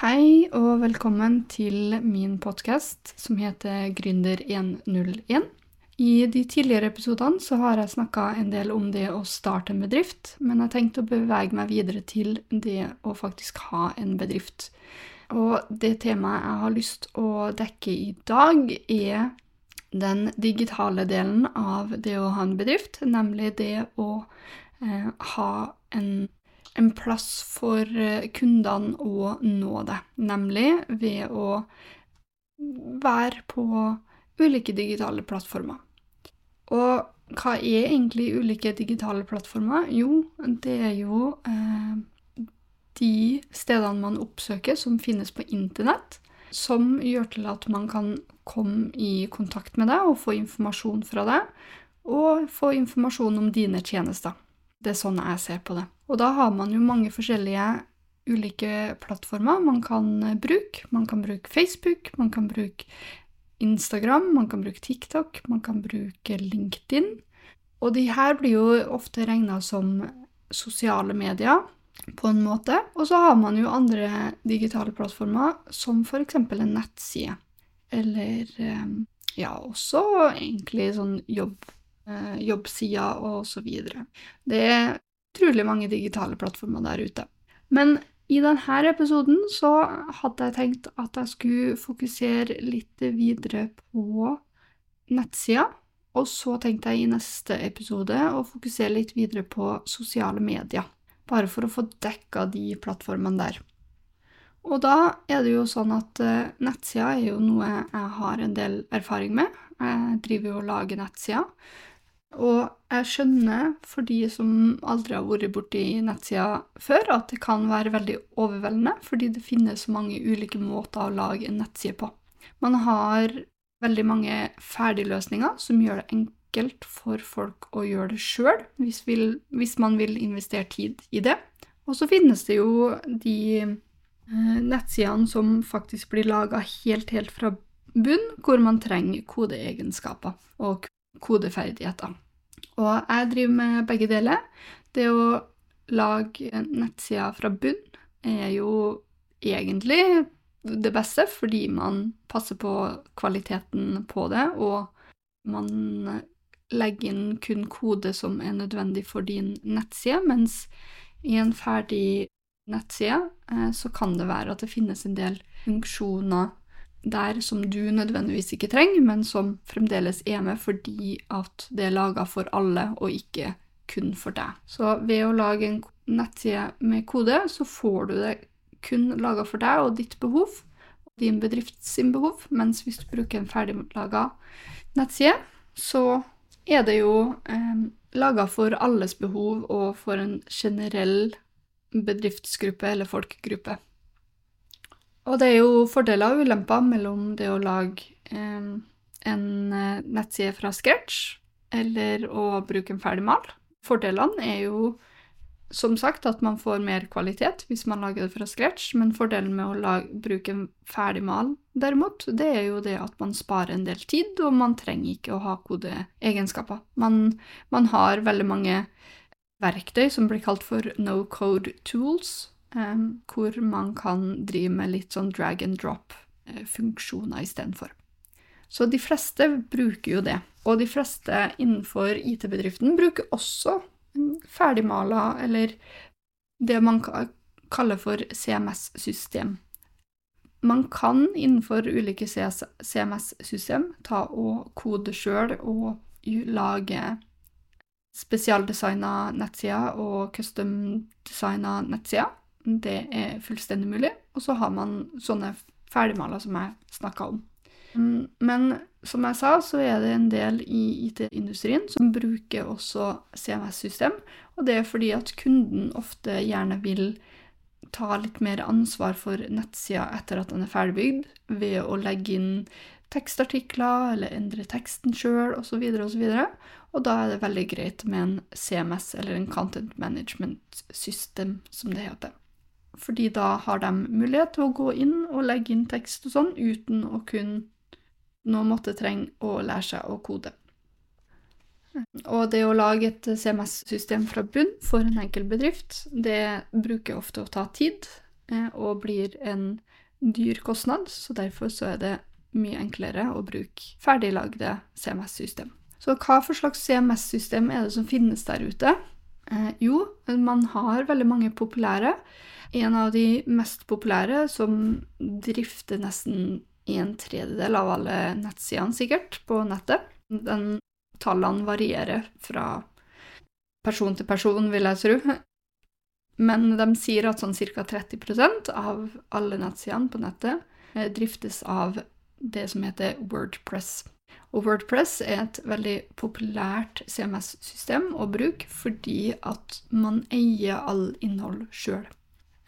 Hei og velkommen til min podkast som heter Gründer101. I de tidligere episodene så har jeg snakka en del om det å starte en bedrift, men jeg tenkte å bevege meg videre til det å faktisk ha en bedrift. Og det temaet jeg har lyst å dekke i dag, er den digitale delen av det å ha en bedrift, nemlig det å eh, ha en en plass for eh, kundene å nå det, nemlig ved å være på ulike digitale plattformer. Og hva er egentlig ulike digitale plattformer? Jo, det er jo eh, de stedene man oppsøker som finnes på internett, som gjør til at man kan komme i kontakt med deg og få informasjon fra deg, og få informasjon om dine tjenester. Det er sånn jeg ser på det. Og da har man jo mange forskjellige ulike plattformer man kan eh, bruke. Man kan bruke Facebook, man kan bruke Instagram, man kan bruke TikTok, man kan bruke LinkedIn. Og de her blir jo ofte regna som sosiale medier på en måte. Og så har man jo andre digitale plattformer, som f.eks. en nettside. Eller eh, ja, også egentlig sånn jobb, jobbsider og så videre. Det er trolig mange digitale plattformer der ute. Men i denne episoden så hadde jeg tenkt at jeg skulle fokusere litt videre på nettsida. Og så tenkte jeg i neste episode å fokusere litt videre på sosiale medier. Bare for å få dekka de plattformene der. Og da er det jo sånn at uh, nettsida er jo noe jeg har en del erfaring med. Jeg driver jo og lager nettsider. Og jeg skjønner, for de som aldri har vært borti nettsida før, at det kan være veldig overveldende, fordi det finnes så mange ulike måter å lage en nettside på. Man har veldig mange ferdigløsninger som gjør det enkelt for folk å gjøre det sjøl, hvis, hvis, man vil investere tid i det. Og så finnes det jo de eh, nettsidene som faktisk blir laga helt, helt fra bunn, hvor man trenger kodeegenskaper og kodeferdigheter. Og jeg driver med begge deler. Det å lage nettsider fra bunn er jo egentlig det beste, fordi man passer på kvaliteten på det, og man legger inn kun kode som er nødvendig for din nettside, mens i en ferdig nettside eh, så kan det være at det finnes en del funksjoner der som du nødvendigvis ikke trenger, men som fremdeles er med fordi at det er laga for alle og ikke kun for deg. Så ved å lage en nettside med kode, så får du det kun laga for deg og ditt behov, og din bedrifts behov, mens hvis du bruker en ferdiglaga nettside, så er det jo eh, laga for alles behov og for en generell bedriftsgruppe eller folkegruppe. Og det er jo fordeler og ulemper mellom det å lage eh, en nettside fra scratch eller å bruke en ferdig mal. Fordelene er jo som sagt at man får mer kvalitet hvis man lager det fra scratch, men fordelen med å lage, bruke en ferdig mal, derimot, det er jo det at man sparer en del tid, og man trenger ikke å ha kodeegenskaper. Man, man har veldig mange verktøy som blir kalt for no code tools, um, hvor man kan drive med litt sånn drag and drop-funksjoner istedenfor. Så de fleste bruker jo det. Og de fleste innenfor IT-bedriften bruker også ferdigmala, eller det man kaller for CMS-system. Man kan innenfor ulike CMS-system ta og kode sjøl og lage spesialdesigna nettsider og custom-designa nettsider. Det er fullstendig mulig. Og så har man sånne ferdigmaler som jeg snakka om. Mm, men som jeg sa, så er det en del i IT-industrien som bruker også CMS-system. Og det er fordi at kunden ofte gjerne vil ta litt mer ansvar for nettsida etter at den er ferdigbygd, ved å legge inn tekstartikler eller endre teksten sjøl osv. osv. Og da er det veldig greit med en CMS, eller en Content Management System, som det heter. Fordi da har de mulighet til å gå inn og legge inn tekst og sånn, uten å kunne nå måtte trenge å lære seg å kode. Og det å lage et CMS-system fra bunn for en enkel bedrift, det bruker ofte å ta tid. eh, og blir en dyr kostnad, så derfor så er det mye enklere å bruke ferdiglagde CMS-system. Så hva for slags CMS-system er det som finnes der ute? Eh, jo, man har veldig mange populære. En av de mest populære, som drifter nesten en tredjedel av alle nettsidene, sikkert, på nettet. Den tallene varierer fra person til person, vil jeg tro. Men de sier at sånn ca. 30% av alle nettsidene på nettet eh, driftes av det som heter Wordpress. Og Wordpress er et veldig populært CMS-system å bruke fordi at man eier all innhold sjøl.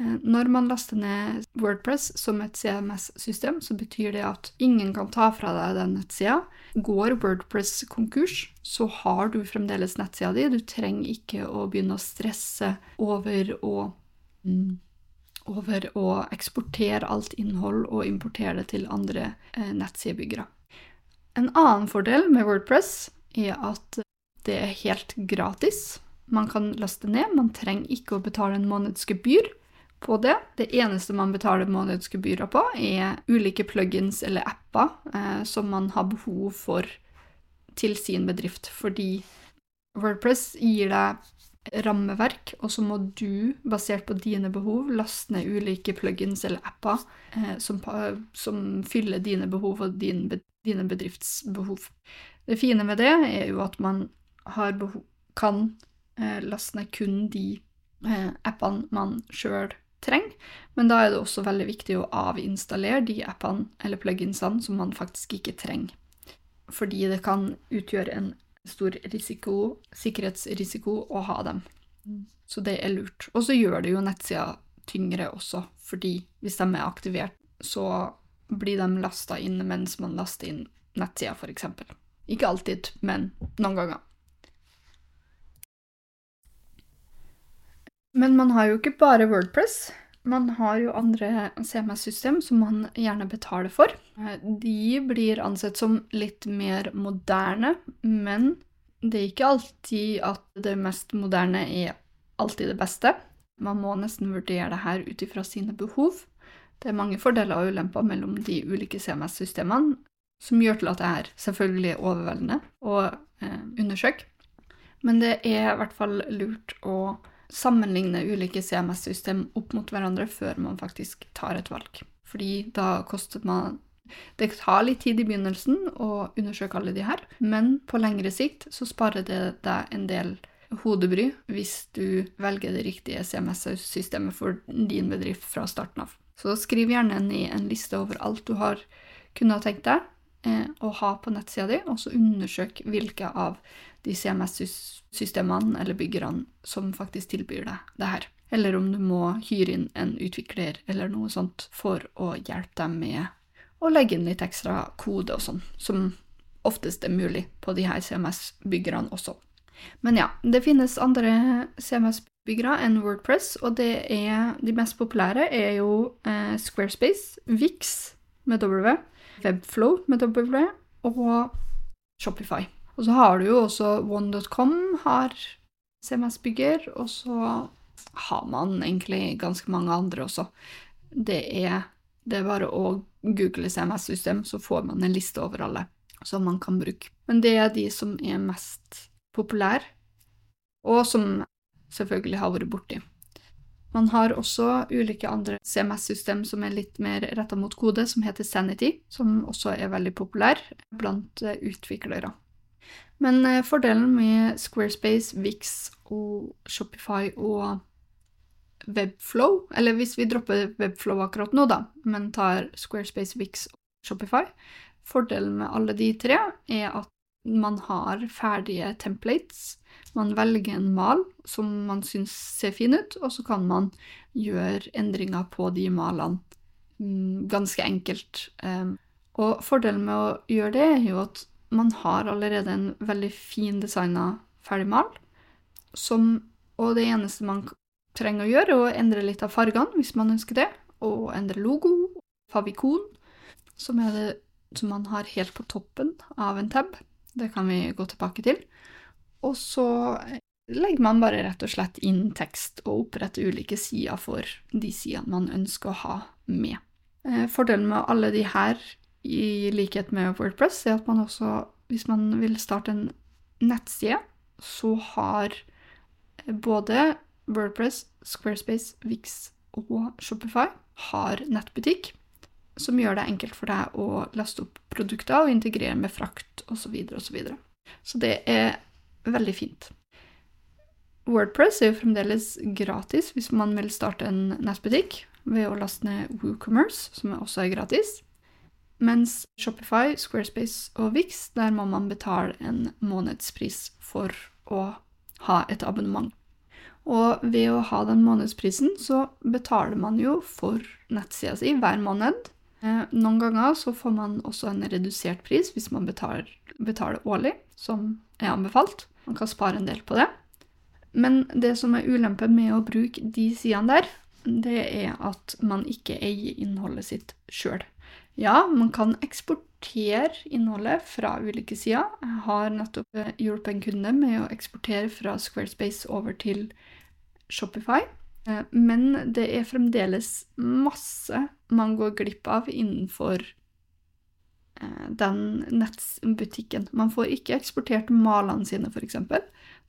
Eh, når man laster ned Wordpress som et CMS-system, så betyr det at ingen kan ta fra deg den nettsida. Går Wordpress konkurs, så har du fremdeles nettsida di. Du trenger ikke å begynne å stresse over å mm, over å eksportere alt innhold og importere det til andre eh, nettsidebyggere. En annen fordel med Wordpress er at det er helt gratis. Man kan laste ned, man trenger ikke å betale en månedsgebyr på det. Det eneste man betaler månedsgebyrer på, er ulike plugins eller apper eh, som man har behov for til sin bedrift, fordi Wordpress gir deg rammeverk, og så må du, basert på dine behov, laste ned ulike plugins eller apper eh, som, som, fyller dine behov og din, dine bedriftsbehov. Det fine med det er jo at man behov, kan eh, laste ned kun de eh, appene man sjøl trenger, men da er det også veldig viktig å avinstallere de appene eller pluginsene som man faktisk ikke trenger. Fordi det kan utgjøre en stor risiko, sikkerhetsrisiko å ha dem. Så det er lurt. Og så gjør det jo nettsida tyngre også, fordi hvis de er aktivert, så blir de lasta inn mens man laster inn nettsida, f.eks. Ikke alltid, men noen ganger. Men man har jo ikke bare Wordpress. Man har jo andre CMS-system som man gjerne betaler for. De blir ansett som litt mer moderne, men det er ikke alltid at det mest moderne er alltid det beste. Man må nesten vurdere det her ut ifra sine behov. Det er mange fordeler og ulemper mellom de ulike CMS-systemene, som gjør til at det er selvfølgelig overveldende å eh, undersøke. Men det er i hvert fall lurt å sammenligne ulike CMS-system opp mot hverandre før man faktisk tar et valg. Fordi da koster man Det tar litt tid i begynnelsen å undersøke alle de her, men på lengre sikt så sparer det deg en del hodebry hvis du velger det riktige CMS-systemet for din bedrift fra starten av. Så skriv gjerne ned en liste over alt du har kunnet tenkt deg eh, å ha på nettsida di, og så undersøk hvilke av de CMS-systemene eller byggerne som faktisk tilbyr deg det her. Eller om du må hyre inn en utvikler eller noe sånt for å hjelpe dem med å legge inn litt ekstra kode og sånn, som oftest er mulig på de her CMS-byggerne også. Men ja, det finnes andre CMS-byggere enn Wordpress, og det er, de mest populære er jo eh, Squarespace, Vix med W, Webflow med W og Shopify. Og så har du jo også one.com har CMS-bygger, og så har man egentlig ganske mange andre også. Det er, det er bare å google CMS-system, så får man en liste over alle som man kan bruke. Men det er de som er mest populære, og som selvfølgelig har vært borti. Man har også ulike andre CMS-system som er litt mer retta mot kode, som heter Sanity, som også er veldig populær blant utviklere. Men eh, fordelen med Squarespace, Vix og Shopify og Webflow, eller hvis vi dropper Webflow akkurat nå, da, men tar Squarespace, Vix og Shopify Fordelen med alle de tre er at man har ferdige templates. Man velger en mal som man syns ser fin ut, og så kan man gjøre endringer på de malene mm, ganske enkelt. Eh, og fordelen med å gjøre det er jo at man har allerede en veldig fin designa ferdigmal, som Og det eneste man trenger å gjøre, er å endre litt av fargene hvis man ønsker det, og endre logo, favikon, som er det som man har helt på toppen av en tab. Det kan vi gå tilbake til. Og så legger man bare rett og slett inn tekst og oppretter ulike sider for de sidene man ønsker å ha med. Eh, fordelen med alle de her, i likhet med Wordpress, er at man også, hvis man vil starte en nettside, så har både Wordpress, Squarespace, Vix og Shopify har nettbutikk, som gjør det enkelt for deg å laste opp produkter og integrere med frakt osv. Så, videre, og så, videre. så det er veldig fint. Wordpress er jo fremdeles gratis hvis man vil starte en nettbutikk ved å laste ned WooCommerce, som også er gratis. Mens Shopify, Squarespace og Vix, der må man betale en månedspris for å ha et abonnement. Og ved å ha den månedsprisen, så betaler man jo for nettsida si hver måned. Eh, noen ganger så får man også en redusert pris hvis man betaler, betaler årlig, som er anbefalt. Man kan spare en del på det. Men det som er ulempen med å bruke de sidene der, det er at man ikke eier innholdet sitt sjøl. Ja, man kan eksportere innholdet fra ulike sider. Jeg har nettopp eh, hjulpet en kunde med å eksportere fra Squarespace over til Shopify. Eh, men det er fremdeles masse man går glipp av innenfor eh, den nettbutikken. Man får ikke eksportert malene sine, f.eks.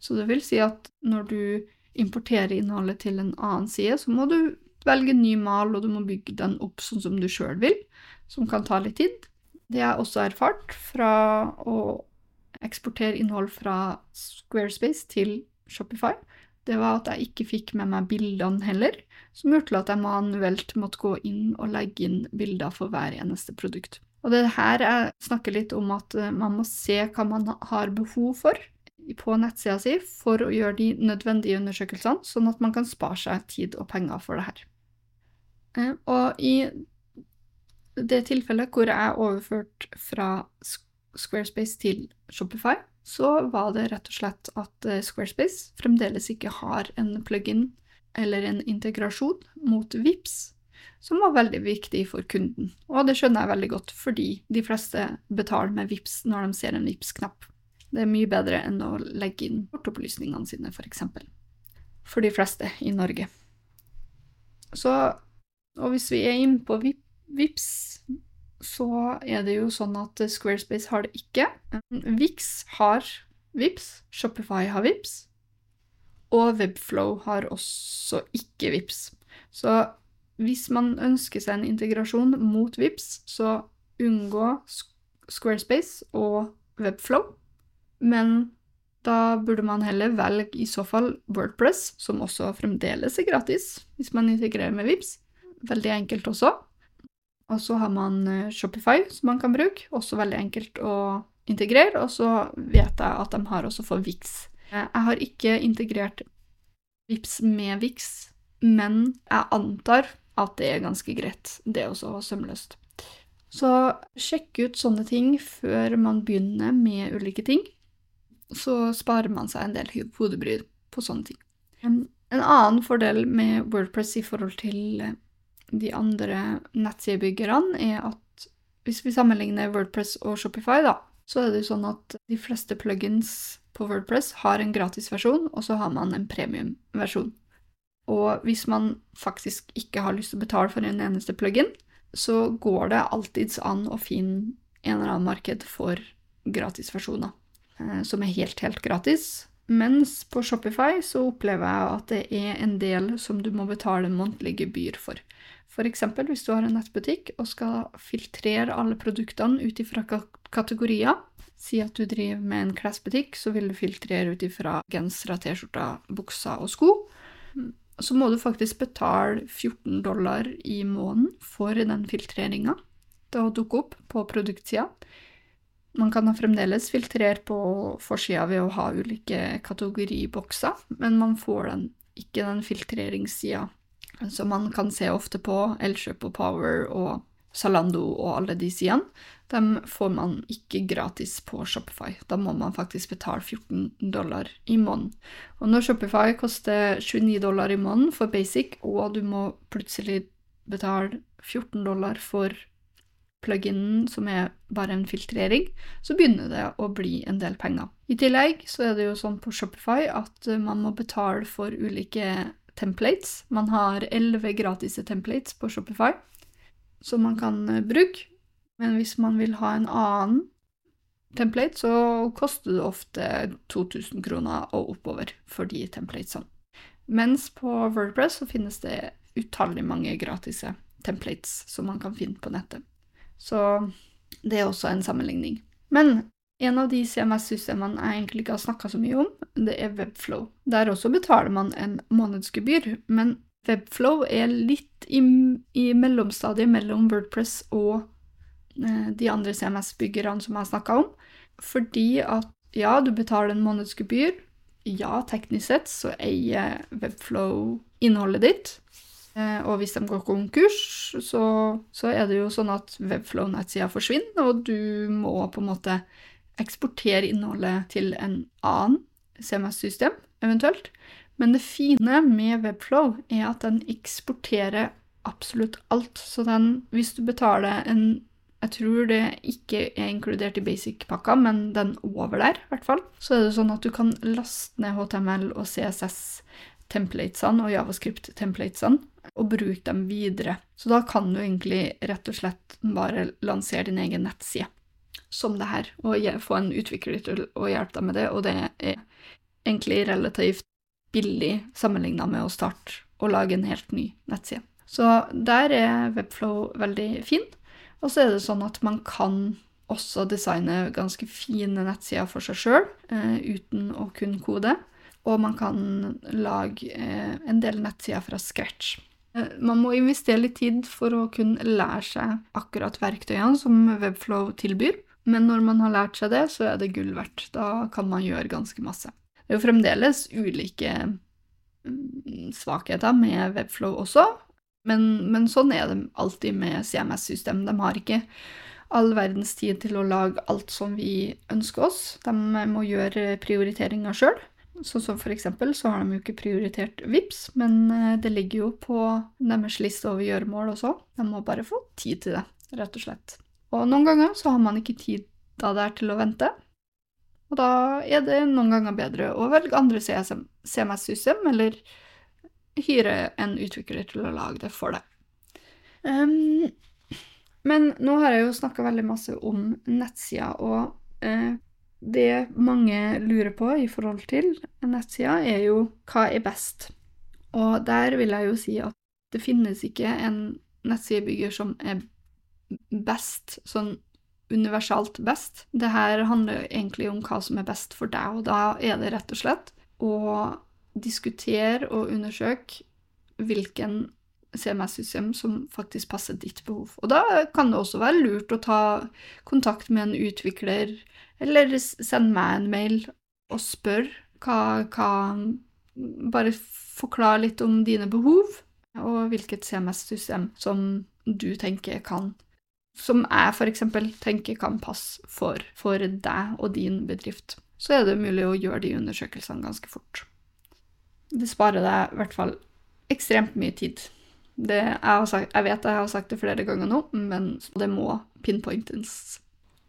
Så det vil si at når du importerer innholdet til en annen side, så må du velge ny mal, og du må bygge den opp sånn som du sjøl vil som kan ta litt tid. Det er også erfart fra å eksportere innhold fra Squarespace til Shopify. Det var at jeg ikke fikk med meg bildene heller, som gjorde at jeg manuelt måtte gå inn og legge inn bilder for hver eneste produkt. Og det er her jeg snakker litt om at eh, man må se hva man har behov for på nettsida si for å gjøre de nødvendige undersøkelsene, sånn at man kan spare seg tid og penger for det her. Eh, og i det tilfellet hvor jeg overførte fra Squarespace til Shopify, så var det rett og slett at eh, Squarespace fremdeles ikke har en plug-in eller en integrasjon mot VIPS, som var veldig viktig for kunden. Og det skjønner jeg veldig godt, fordi de fleste betaler med VIPS når de ser en VIPS-knapp. Det er mye bedre enn å legge inn kortopplysningene sine, f.eks. For, eksempel. for de fleste i Norge. Så, og hvis vi er inne på VIP, Vips så er det jo sånn at Squarespace har det ikke. Vix har Vips, Shopify har Vips, og Webflow har også ikke Vips. Så hvis man ønsker seg en integrasjon mot Vips, så unngå Squarespace og Webflow. Men da burde man heller velge i så fall Wordpress, som også fremdeles er gratis hvis man integrerer med Vips. Veldig enkelt også. Og så har man eh, Shopify, som man kan bruke. Også veldig enkelt å integrere. Og så vet jeg at de har også for Vix. Eh, jeg har ikke integrert Vips med Vix, men jeg antar at det er ganske greit, det også sømløst. Så sjekk ut sånne ting før man begynner med ulike ting. Så sparer man seg en del hodebry på sånne ting. En annen fordel med Wordpress i forhold til eh, de andre nettsidebyggerne, er at hvis vi sammenligner Wordpress og Shopify, da, så er det jo sånn at de fleste plugins på Wordpress har en gratisversjon, og så har man en premiumversjon. Og hvis man faktisk ikke har lyst til å betale for en eneste plugin, så går det alltids an å finne en eller annen marked for gratisversjoner, eh, som er helt, helt gratis. Mens på Shopify så opplever jeg at det er en del som du må betale månedlig gebyr for. F.eks. hvis du har en nettbutikk og skal filtrere alle produktene ut ifra kategorier. Si at du driver med en klesbutikk, så vil du filtrere ut ifra gensere, T-skjorter, bukser og sko. Så må du faktisk betale 14 dollar i måneden for den filtreringa til å dukke opp på produktsida. Man kan fremdeles filtrere på forsida ved å ha ulike kategoribokser, men man får den, ikke den filtreringssida som man kan se ofte på Elkjøp og Power og Zalando og alle de sidene, dem får man ikke gratis på Shopify. Da må man faktisk betale 14 dollar i måneden. Og når Shopify koster 29 dollar i måneden for basic, og du må plutselig betale 14 dollar for pluginen som er bare en filtrering, så begynner det å bli en del penger. I tillegg så er det jo sånn på Shopify at man må betale for ulike templates. Man har elleve gratis templates på Shopify som man kan bruke, men hvis man vil ha en annen template, så koster det ofte 2000 kroner og oppover for de templatesene. Mens på Wordpress så finnes det utallig mange gratis templates som man kan finne på nettet. Så det er også en sammenligning. Men en av de CMS-systemene jeg egentlig ikke har snakka så mye om, det er Webflow. Der også betaler man en månedsgebyr, men Webflow er litt i, i mellomstadiet mellom Wordpress og eh, de andre CMS-byggerne som jeg har snakka om, fordi at ja, du betaler en månedsgebyr, ja, teknisk sett så eier Webflow innholdet ditt. Eh, og hvis de går konkurs, så, så er det jo sånn at Webflow-nettsida forsvinner, og du må på en måte eksportere innholdet til en annen CMS-system, eventuelt. Men det fine med Webflow er at den eksporterer absolutt alt. Så den, hvis du betaler en jeg tror det ikke er inkludert i basic-pakka, men den over der, i hvert fall. Så er det sånn at du kan laste ned HTML og CSS-templatesene og JavaScript-templatesene og bruke dem videre. Så da kan du egentlig rett og slett bare lansere din egen nettside som det her, og få en utvikler til å hjelpe deg med det, og det er egentlig relativt billig sammenligna med å starte og lage en helt ny nettside. Så der er Webflow veldig fin. Og så er det sånn at man kan også designe ganske fine nettsider for seg sjøl, eh, uten å kunne kode. Og man kan lage eh, en del nettsider fra scratch. Eh, man må investere litt tid for å kunne lære seg akkurat verktøyene som Webflow tilbyr. Men når man har lært seg det, så er det gull verdt. Da kan man gjøre ganske masse. Det er jo fremdeles ulike mm, svakheter med Webflow også, men, men, sånn er det alltid med CMS-system. De har ikke all verdens tid til å lage alt som vi ønsker oss. De må gjøre prioriteringer sjøl. Sånn som for eksempel så har de jo ikke prioritert VIPS, men eh, det ligger jo på deres liste over gjøremål også. De må bare få tid til det, rett og slett. Og noen ganger så har man ikke tid da det er til å vente. Og da er det noen ganger bedre å velge andre CMS-system, eller hyre en utvikler til å lage det for deg. Um, men nå har jeg jo snakka veldig masse om nettsider, og uh, det mange lurer på i forhold til nettsider, er jo hva er best? Og der vil jeg jo si at det finnes ikke en nettsidebygger som er best, sånn universalt best. Det her handler egentlig om hva som er best for deg, og da er det rett og slett å diskutere og undersøke hvilken CMS-system som faktisk passer ditt behov. Og da kan det også være lurt å ta kontakt med en utvikler, eller sende meg en mail og spørre hva, hva Bare forklare litt om dine behov, og hvilket CMS-system som du tenker kan Som jeg f.eks. tenker kan passe for, for deg og din bedrift. Så er det mulig å gjøre de undersøkelsene ganske fort. Det sparer deg i hvert fall ekstremt mye tid. Det, jeg, sagt, jeg, vet jeg har sagt det flere ganger nå, men det må pinpointes.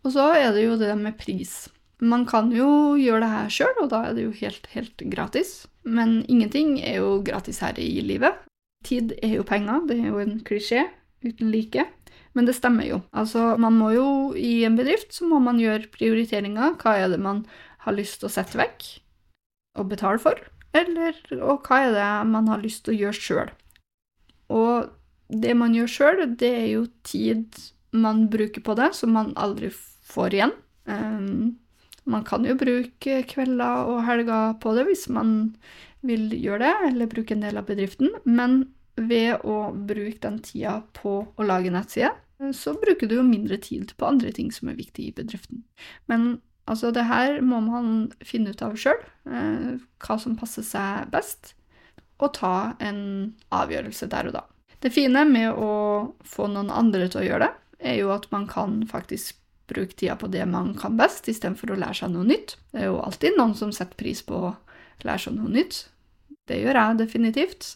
Og så er det jo det med pris. Man kan jo gjøre det her sjøl, og da er det jo helt, helt gratis. Men ingenting er jo gratis her i livet. Tid er jo penger, det er jo en klisjé uten like. Men det stemmer jo. Altså, man må jo i en bedrift så må man gjøre prioriteringer. Hva er det man har lyst til å sette vekk og betale for? Eller, og hva er det man har lyst til å gjøre sjøl? Og det man gjør sjøl, det er jo tid man bruker på det, som man aldri får igjen. Um, man kan jo bruke kvelder og helger på det hvis man vil gjøre det, eller bruke en del av bedriften, men ved å bruke den tida på å lage nettside, så bruker du jo mindre tid på andre ting som er viktig i bedriften. Men Altså, det her må man finne ut av sjøl, eh, hva som passer seg best, og ta en avgjørelse der og da. Det fine med å få noen andre til å gjøre det, er jo at man kan faktisk bruke tida på det man kan best, istedenfor å lære seg noe nytt. Det er jo alltid noen som setter pris på å lære seg noe nytt. Det gjør jeg definitivt.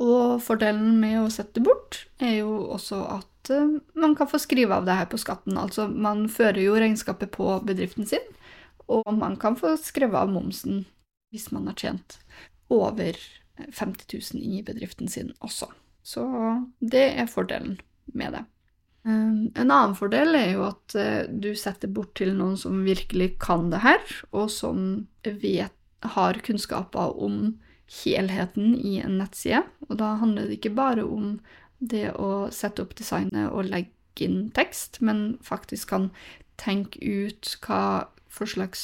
Og fordelen med å sette bort er jo også at uh, man kan få skrive av det her på skatten. Altså man fører jo regnskapet på bedriften sin, og man kan få skrevet av momsen hvis man har tjent over 50 000 i bedriften sin også. Så det er fordelen med det. Um, en annen fordel er jo at uh, du setter bort til noen som virkelig kan det her, og som vet, har kunnskaper om helheten i en nettside. Og da handler det ikke bare om det å sette opp designet og legge inn tekst, men faktisk kan tenke ut hva for slags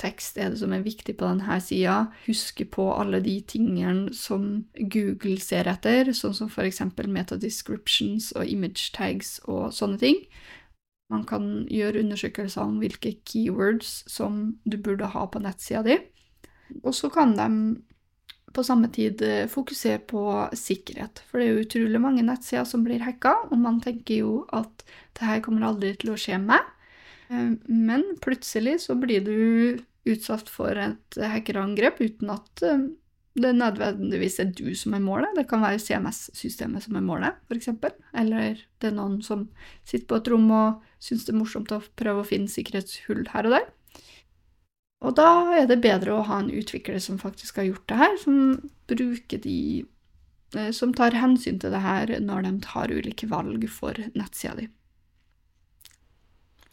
tekst er det som er viktig på denne sida. Huske på alle de tingene som Google ser etter, sånn som f.eks. metadescriptions og image tags og sånne ting. Man kan gjøre undersøkelser om hvilke keywords som du burde ha på nettsida di. Og så kan de på samme tid eh, fokusere på sikkerhet. For det er jo utrolig mange nettsider som blir hacka, og man tenker jo at det her kommer aldri til å skje meg. Eh, men plutselig så blir du utsatt for et hackerangrep uten at eh, det nødvendigvis er du som er målet. Det kan være CMS-systemet som er målet, f.eks. Eller det er noen som sitter på et rom og syns det er morsomt å prøve å finne sikkerhetshull her og der. Og da er det bedre å ha en utvikler som faktisk har gjort det her, som bruker de eh, Som tar hensyn til det her når de tar ulike valg for nettsida di.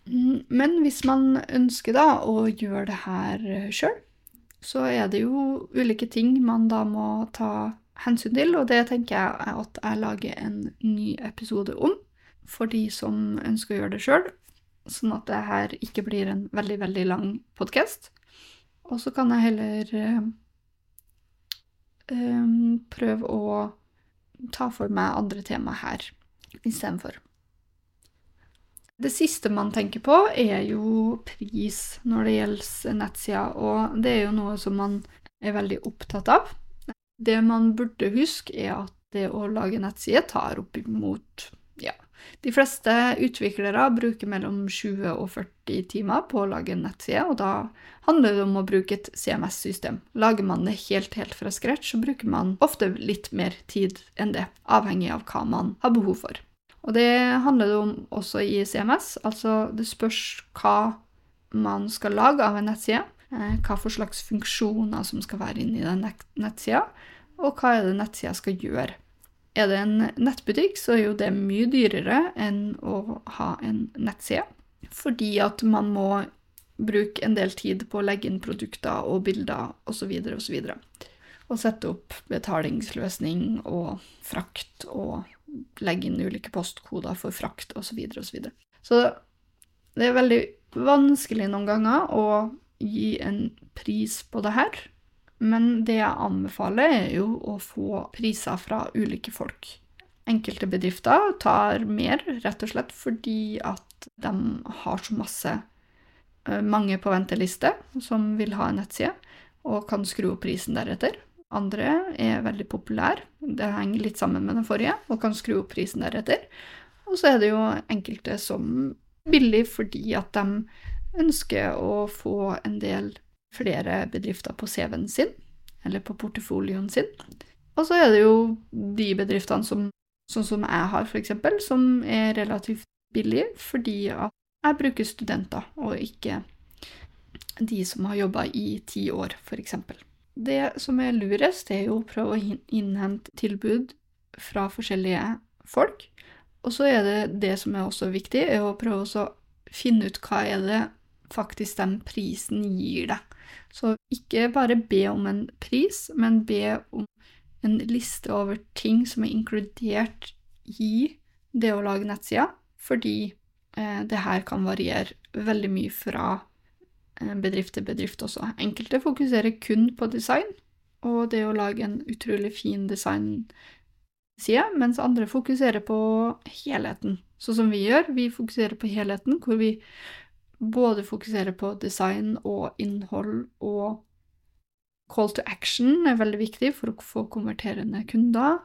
Mm, men hvis man ønsker da å gjøre det her eh, sjøl, så er det jo ulike ting man da må ta hensyn til, og det tenker jeg at jeg lager en ny episode om for de som ønsker å gjøre det sjøl, sånn at det her ikke blir en veldig, veldig lang podkast. Og så kan jeg heller øh, prøve å ta for meg andre tema her istedenfor. Det siste man tenker på, er jo pris når det gjelder nettsider, og det er jo noe som man er veldig opptatt av. Det man burde huske, er at det å lage nettside tar opp imot ja, de fleste utviklere bruker mellom 20 og 40 timer på å lage en nettside, og da handler det om å bruke et CMS-system. Lager man det helt, helt fra scratch, så bruker man ofte litt mer tid enn det, avhengig av hva man har behov for. Og det handler det om også i CMS. Altså det spørs hva man skal lage av en nettside. Eh, hva for slags funksjoner som skal være inni den nettsida, og hva er det nettsida skal gjøre. Er det en nettbutikk, så er jo det mye dyrere enn å ha en nettside. Fordi at man må bruke en del tid på å legge inn produkter og bilder osv. osv. Og og sette opp betalingsløsning og frakt og legge inn ulike postkoder for frakt osv. Så, videre, og så, så det er veldig vanskelig noen ganger å gi en pris på det her. Men det jeg anbefaler, er jo å få priser fra ulike folk. Enkelte bedrifter tar mer, rett og slett fordi at de har så masse eh, mange på venteliste som vil ha en nettside, og kan skru opp prisen deretter. Andre er veldig populære, det henger litt sammen med den forrige, og kan skru opp prisen deretter. Og så er det jo enkelte som billig fordi at de ønsker å få en del flere bedrifter på CV-en sin, eller på portefolioen sin. Og så er det jo de bedriftene som, sånn som jeg har, f.eks., som er relativt billige fordi at jeg bruker studenter, og ikke de som har jobba i ti år, f.eks. Det som er lurest, er jo å prøve å innhente tilbud fra forskjellige folk. Og så er det det som er også viktig, er å prøve å finne ut hva er det faktisk den prisen gir deg. Så ikke bare be om en pris, men be om en liste over ting som er inkludert i det å lage nettsida, fordi eh, det her kan variere veldig mye fra Eh, bedrift til bedrift også. Enkelte fokuserer kun på design og det å lage en utrolig fin designside, mens andre fokuserer på helheten. Sånn som vi gjør. Vi fokuserer på helheten, hvor vi både fokusere på design og innhold og call to action er veldig viktig for å få konverterende kunder.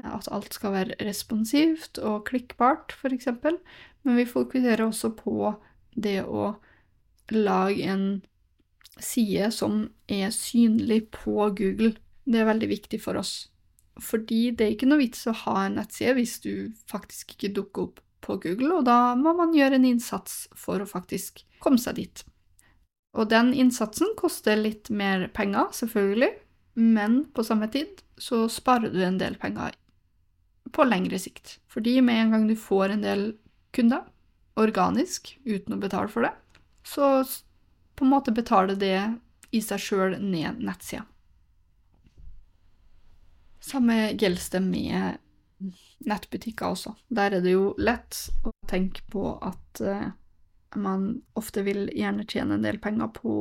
At alt skal være responsivt og klikkbart, f.eks. Men vi fokuserer også på det å lage en side som er synlig på Google. Det er veldig viktig for oss. Fordi det er ikke noe vits å ha en nettside hvis du faktisk ikke dukker opp på Google, og da må man gjøre en innsats for å faktisk komme seg dit. Og den innsatsen koster litt mer penger, selvfølgelig, men på samme tid så sparer du en del penger på lengre sikt. Fordi med en gang du får en del kunder, organisk, uten å betale for det, så på en måte betaler det i seg sjøl ned nettsida. Samme gjelder det med nettbutikker også. Der er det jo lett å tenke på at uh, man ofte vil gjerne tjene en del penger på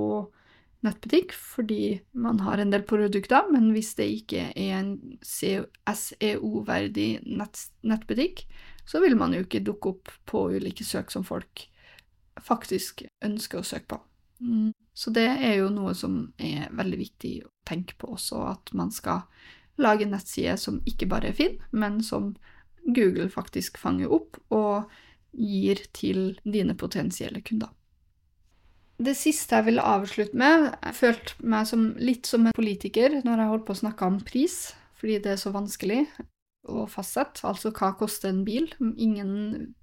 nettbutikk fordi man har en del produkter, men hvis det ikke er en SEO-verdig nett, nettbutikk, så vil man jo ikke dukke opp på ulike søk som folk faktisk ønsker å søke på. Mm. Så det er jo noe som er veldig viktig å tenke på også, at man skal lage en nettside som ikke bare er fin, men som Google faktisk fanger opp og gir til dine potensielle kunder. Det siste jeg ville avslutte med Jeg følte meg som, litt som en politiker når jeg holdt på å snakke om pris, fordi det er så vanskelig å fastsette. Altså hva koster en bil? Ingen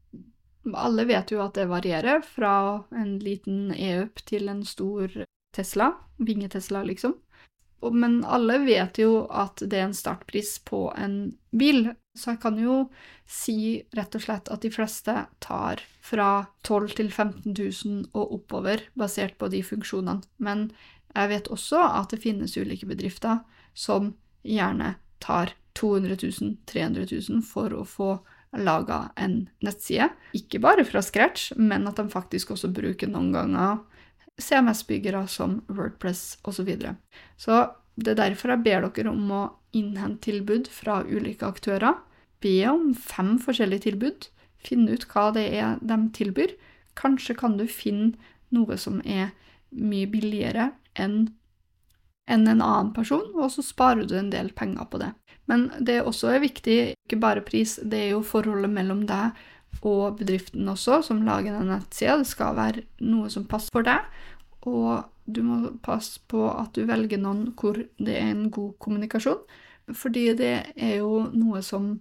Alle vet jo at det varierer, fra en liten e-up til en stor Tesla. Vinge-Tesla, liksom. Men alle vet jo at det er en startpris på en bil, så jeg kan jo si rett og slett at de fleste tar fra 12 000 til 15 000 og oppover, basert på de funksjonene. Men jeg vet også at det finnes ulike bedrifter som gjerne tar 200 000, 300 000 for å få laga en nettside. Ikke bare fra scratch, men at de faktisk også bruker noen ganger CMS-byggere som Wordpress osv. Så, videre. så det er derfor jeg ber dere om å innhente tilbud fra ulike aktører. Be om fem forskjellige tilbud. Finne ut hva det er de tilbyr. Kanskje kan du finne noe som er mye billigere enn enn en annen person, og så sparer du en del penger på det. Men det også er viktig, ikke bare pris, det er jo forholdet mellom deg og bedriften også, som lager den nettsida. Det skal være noe som passer for deg, og du må passe på at du velger noen hvor det er en god kommunikasjon, fordi det er jo noe som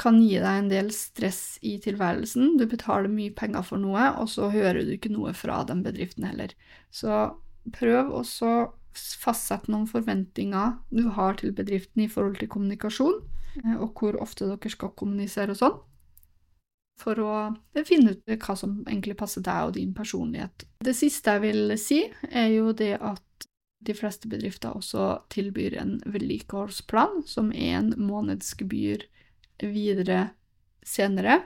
kan gi deg en del stress i tilværelsen. Du betaler mye penger for noe, og så hører du ikke noe fra den bedriften heller. Så prøv også fastsette noen forventninger du har til bedriften i forhold til kommunikasjon, eh, og hvor ofte dere skal kommunisere og sånn for å finne ut hva som egentlig passer deg og din personlighet. Det siste jeg vil si, er jo det at de fleste bedrifter også tilbyr en vedlikeholdsplan, som er en månedsgebyr videre senere.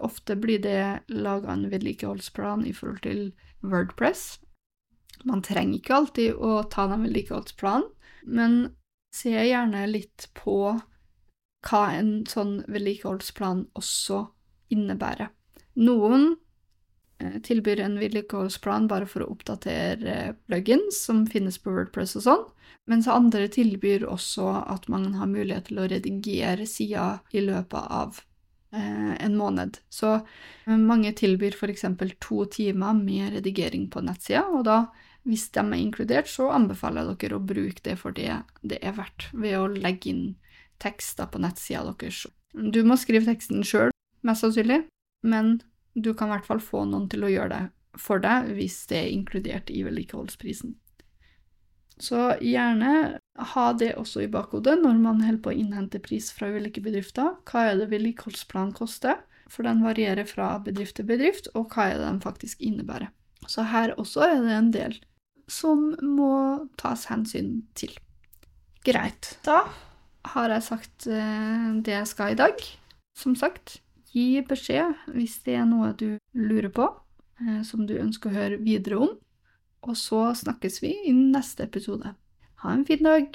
Ofte blir det laga en vedlikeholdsplan i forhold til Wordpress. Man trenger ikke alltid å ta den vedlikeholdsplanen, men se gjerne litt på hva en sånn vedlikeholdsplan også innebærer. Noen eh, tilbyr en vedlikeholdsplan bare for å oppdatere eh, plugins som finnes på Wordpress og sånn, mens andre tilbyr også at man har mulighet til å redigere sida i løpet av eh, en måned. Så mange tilbyr f.eks. to timer med redigering på nettsida, og da, hvis de er inkludert, så anbefaler jeg dere å bruke det for det det er verdt, ved å legge inn tekster på nettsida deres. Du må skrive teksten sjøl, mest sannsynlig, men du kan i hvert fall få noen til å gjøre det for deg hvis det er inkludert i vedlikeholdsprisen. Så gjerne ha det også i bakhodet når man holder på å innhente pris fra ulike bedrifter. Hva er det vedlikeholdsplanen koster? For den varierer fra bedrift til bedrift, og hva er det den faktisk innebærer. Så her også er det en del som må tas hensyn til. Greit. Da har jeg sagt eh, det jeg skal i dag. Som sagt, Gi beskjed hvis det er noe du lurer på, eh, som du ønsker å høre videre om. Og så snakkes vi i neste episode. Ha en fin dag!